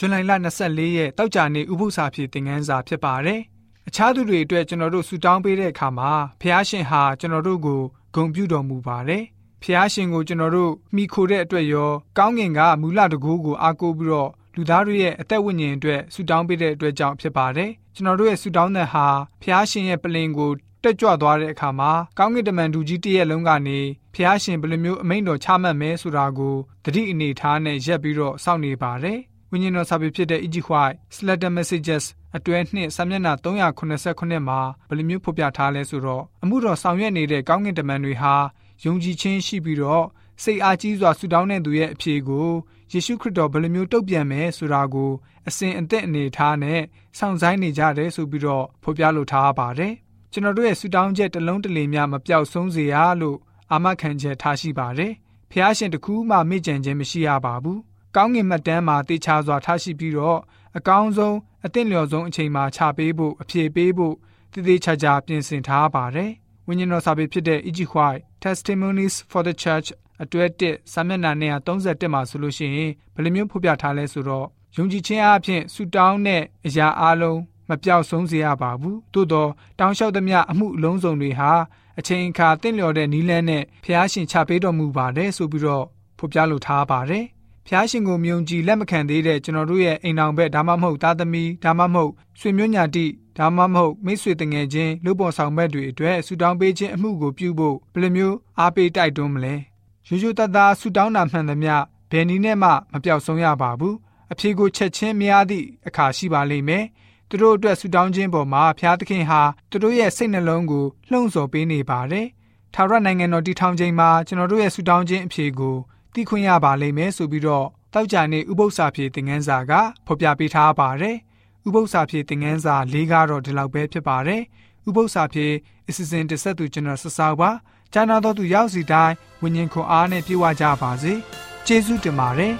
ဇွန်လ24ရက်တောက်ကြနေ့ဥပုသ္စာဖြစ်သင်ခန်းစာဖြစ်ပါတယ်။အခြားသူတွေအတွက်ကျွန်တော်တို့ဆူတောင်းပေးတဲ့အခါမှာဖះရှင်ဟာကျွန်တော်တို့ကိုဂုဏ်ပြုတော်မူပါတယ်။ဖះရှင်ကိုကျွန်တော်တို့မိခိုတဲ့အတွက်ရောကောင်းကင်ကမူလတကူကိုအားကိုးပြီးတော့လူသားတို့ရဲ့အသက်ဝိညာဉ်အတွက်ဆူတောင်းပေးတဲ့အတွက်ကြောင့်ဖြစ်ပါတယ်။ကျွန်တော်တို့ရဲ့ဆူတောင်းတဲ့ဟာဖះရှင်ရဲ့ပလင်ကိုတက်ကြွသွားတဲ့အခါမှာကောင်းကင်တမန်ဒူကြီးတရက်လုံးကနေဖះရှင်ဘယ်လိုမျိုးအမိန့်တော်ချမှတ်မဲဆိုတာကိုတတိအနေထားနဲ့ရက်ပြီးတော့စောင့်နေပါတယ်။ ဝိညာဉ်တော်စာပေဖြစ်တဲ့ E.G. White Slater Messages အတွဲနှစ်စာမျက်နှာ389မှာဘယ်လိုမျိုးဖော်ပြထားလဲဆိုတော့အမှုတော်ဆောင်ရွက်နေတဲ့ကောင်းကင်တမန်တွေဟာယုံကြည်ခြင်းရှိပြီးတော့စိတ်အားကြီးစွာဆုတောင်းတဲ့သူရဲ့အဖြေကိုယေရှုခရစ်တော်ဘယ်လိုမျိုးတုံ့ပြန်မယ်ဆိုတာကိုအစဉ်အသက်အနေထားနဲ့စောင့်ဆိုင်းနေကြတယ်ဆိုပြီးတော့ဖော်ပြလိုထားပါတယ်။ကျွန်တော်တို့ရဲ့ဆုတောင်းချက်တစ်လုံးတစ်လေများမပြောက်ဆုံးစေရလို့အာမခံချက်ထားရှိပါတယ်။ဖះရှင်တကူးမှမေ့ကြံခြင်းမရှိရပါဘူး။ ကောင်းကင်မှတ်တမ်းမှာတေချာစွာထားရှိပြီးတော့အကောင်းဆုံးအသင့်လျော်ဆုံးအချိန်မှာချပေးဖို့အဖြေပေးဖို့တည်တည်ချာချာပြင်ဆင်ထားပါတယ်။ဝိညာဉ်တော်စာပေဖြစ်တဲ့ E.G. White Testimonies for the Church အတွဲ1စာမျက်နှာ231မှာဆိုလို့ရှိရင်ဘယ်လိုမျိုးဖော်ပြထားလဲဆိုတော့ယုံကြည်ခြင်းအပြင်ဆူတောင်းတဲ့အရာအလုံးမပြောက်ဆုံးစေရပါဘူးသို့တော့တောင်းလျှောက်သမျှအမှုအလုံးစုံတွေဟာအချိန်အခါတင့်လျော်တဲ့နီးလန်းနဲ့ဖျားရှင်ချပေးတော်မူပါတယ်ဆိုပြီးတော့ဖော်ပြလိုထားပါတယ် ဖျားရှင်ကိုမြုံကြည်လက်မခံသေးတဲ့ကျွန်တော်တို့ရဲ့အိမ်အောင်ဘက်ဒါမှမဟုတ်သားသမီးဒါမှမဟုတ်ဆွေမျိုးညာတိဒါမှမဟုတ်မိတ်ဆွေတငယ်ချင်းလူပေါ်ဆောင်ဘက်တွေအတွက်ဆူတောင်းပေးခြင်းအမှုကိုပြုဖို့ဘယ်လိုမျိုးအားပေးတိုက်တွန်းမလဲရိုးရိုးသားသားဆူတောင်းတာမှန်သမျှဘယ်နည်းနဲ့မှမပြောက်ဆုံးရပါဘူးအဖြေကိုချက်ချင်းမရသည့်အခါရှိပါလိမ့်မယ်သူတို့အတွက်ဆူတောင်းခြင်းပေါ်မှာဖျားသခင်ဟာသူတို့ရဲ့စိတ်နှလုံးကိုလှုံ့ဆော်ပေးနေပါတယ်ထာဝရနိုင်ငံတော်တည်ထောင်ခြင်းမှာကျွန်တော်တို့ရဲ့ဆူတောင်းခြင်းအဖြေကို သိခွင့်ရပါလိမ့်မယ်ဆိုပြီးတော့တောက်ကြနေဥပု္ပ္ပစာဖြေသင်ခန်းစာကဖော်ပြပေးထားပါတယ်ဥပု္ပ္ပစာဖြေသင်ခန်းစာ၄ကတော့ဒီလောက်ပဲဖြစ်ပါတယ်ဥပု္ပ္ပစာဖြေအစီအစဉ်တစ်ဆက်သူကျွန်တော်ဆဆောက်ပါကျမ်းနာတော်သူရောက်စီတိုင်းဝิญဉ်ခွန်အားနဲ့ပြေဝကြပါစေကျေးဇူးတင်ပါတယ်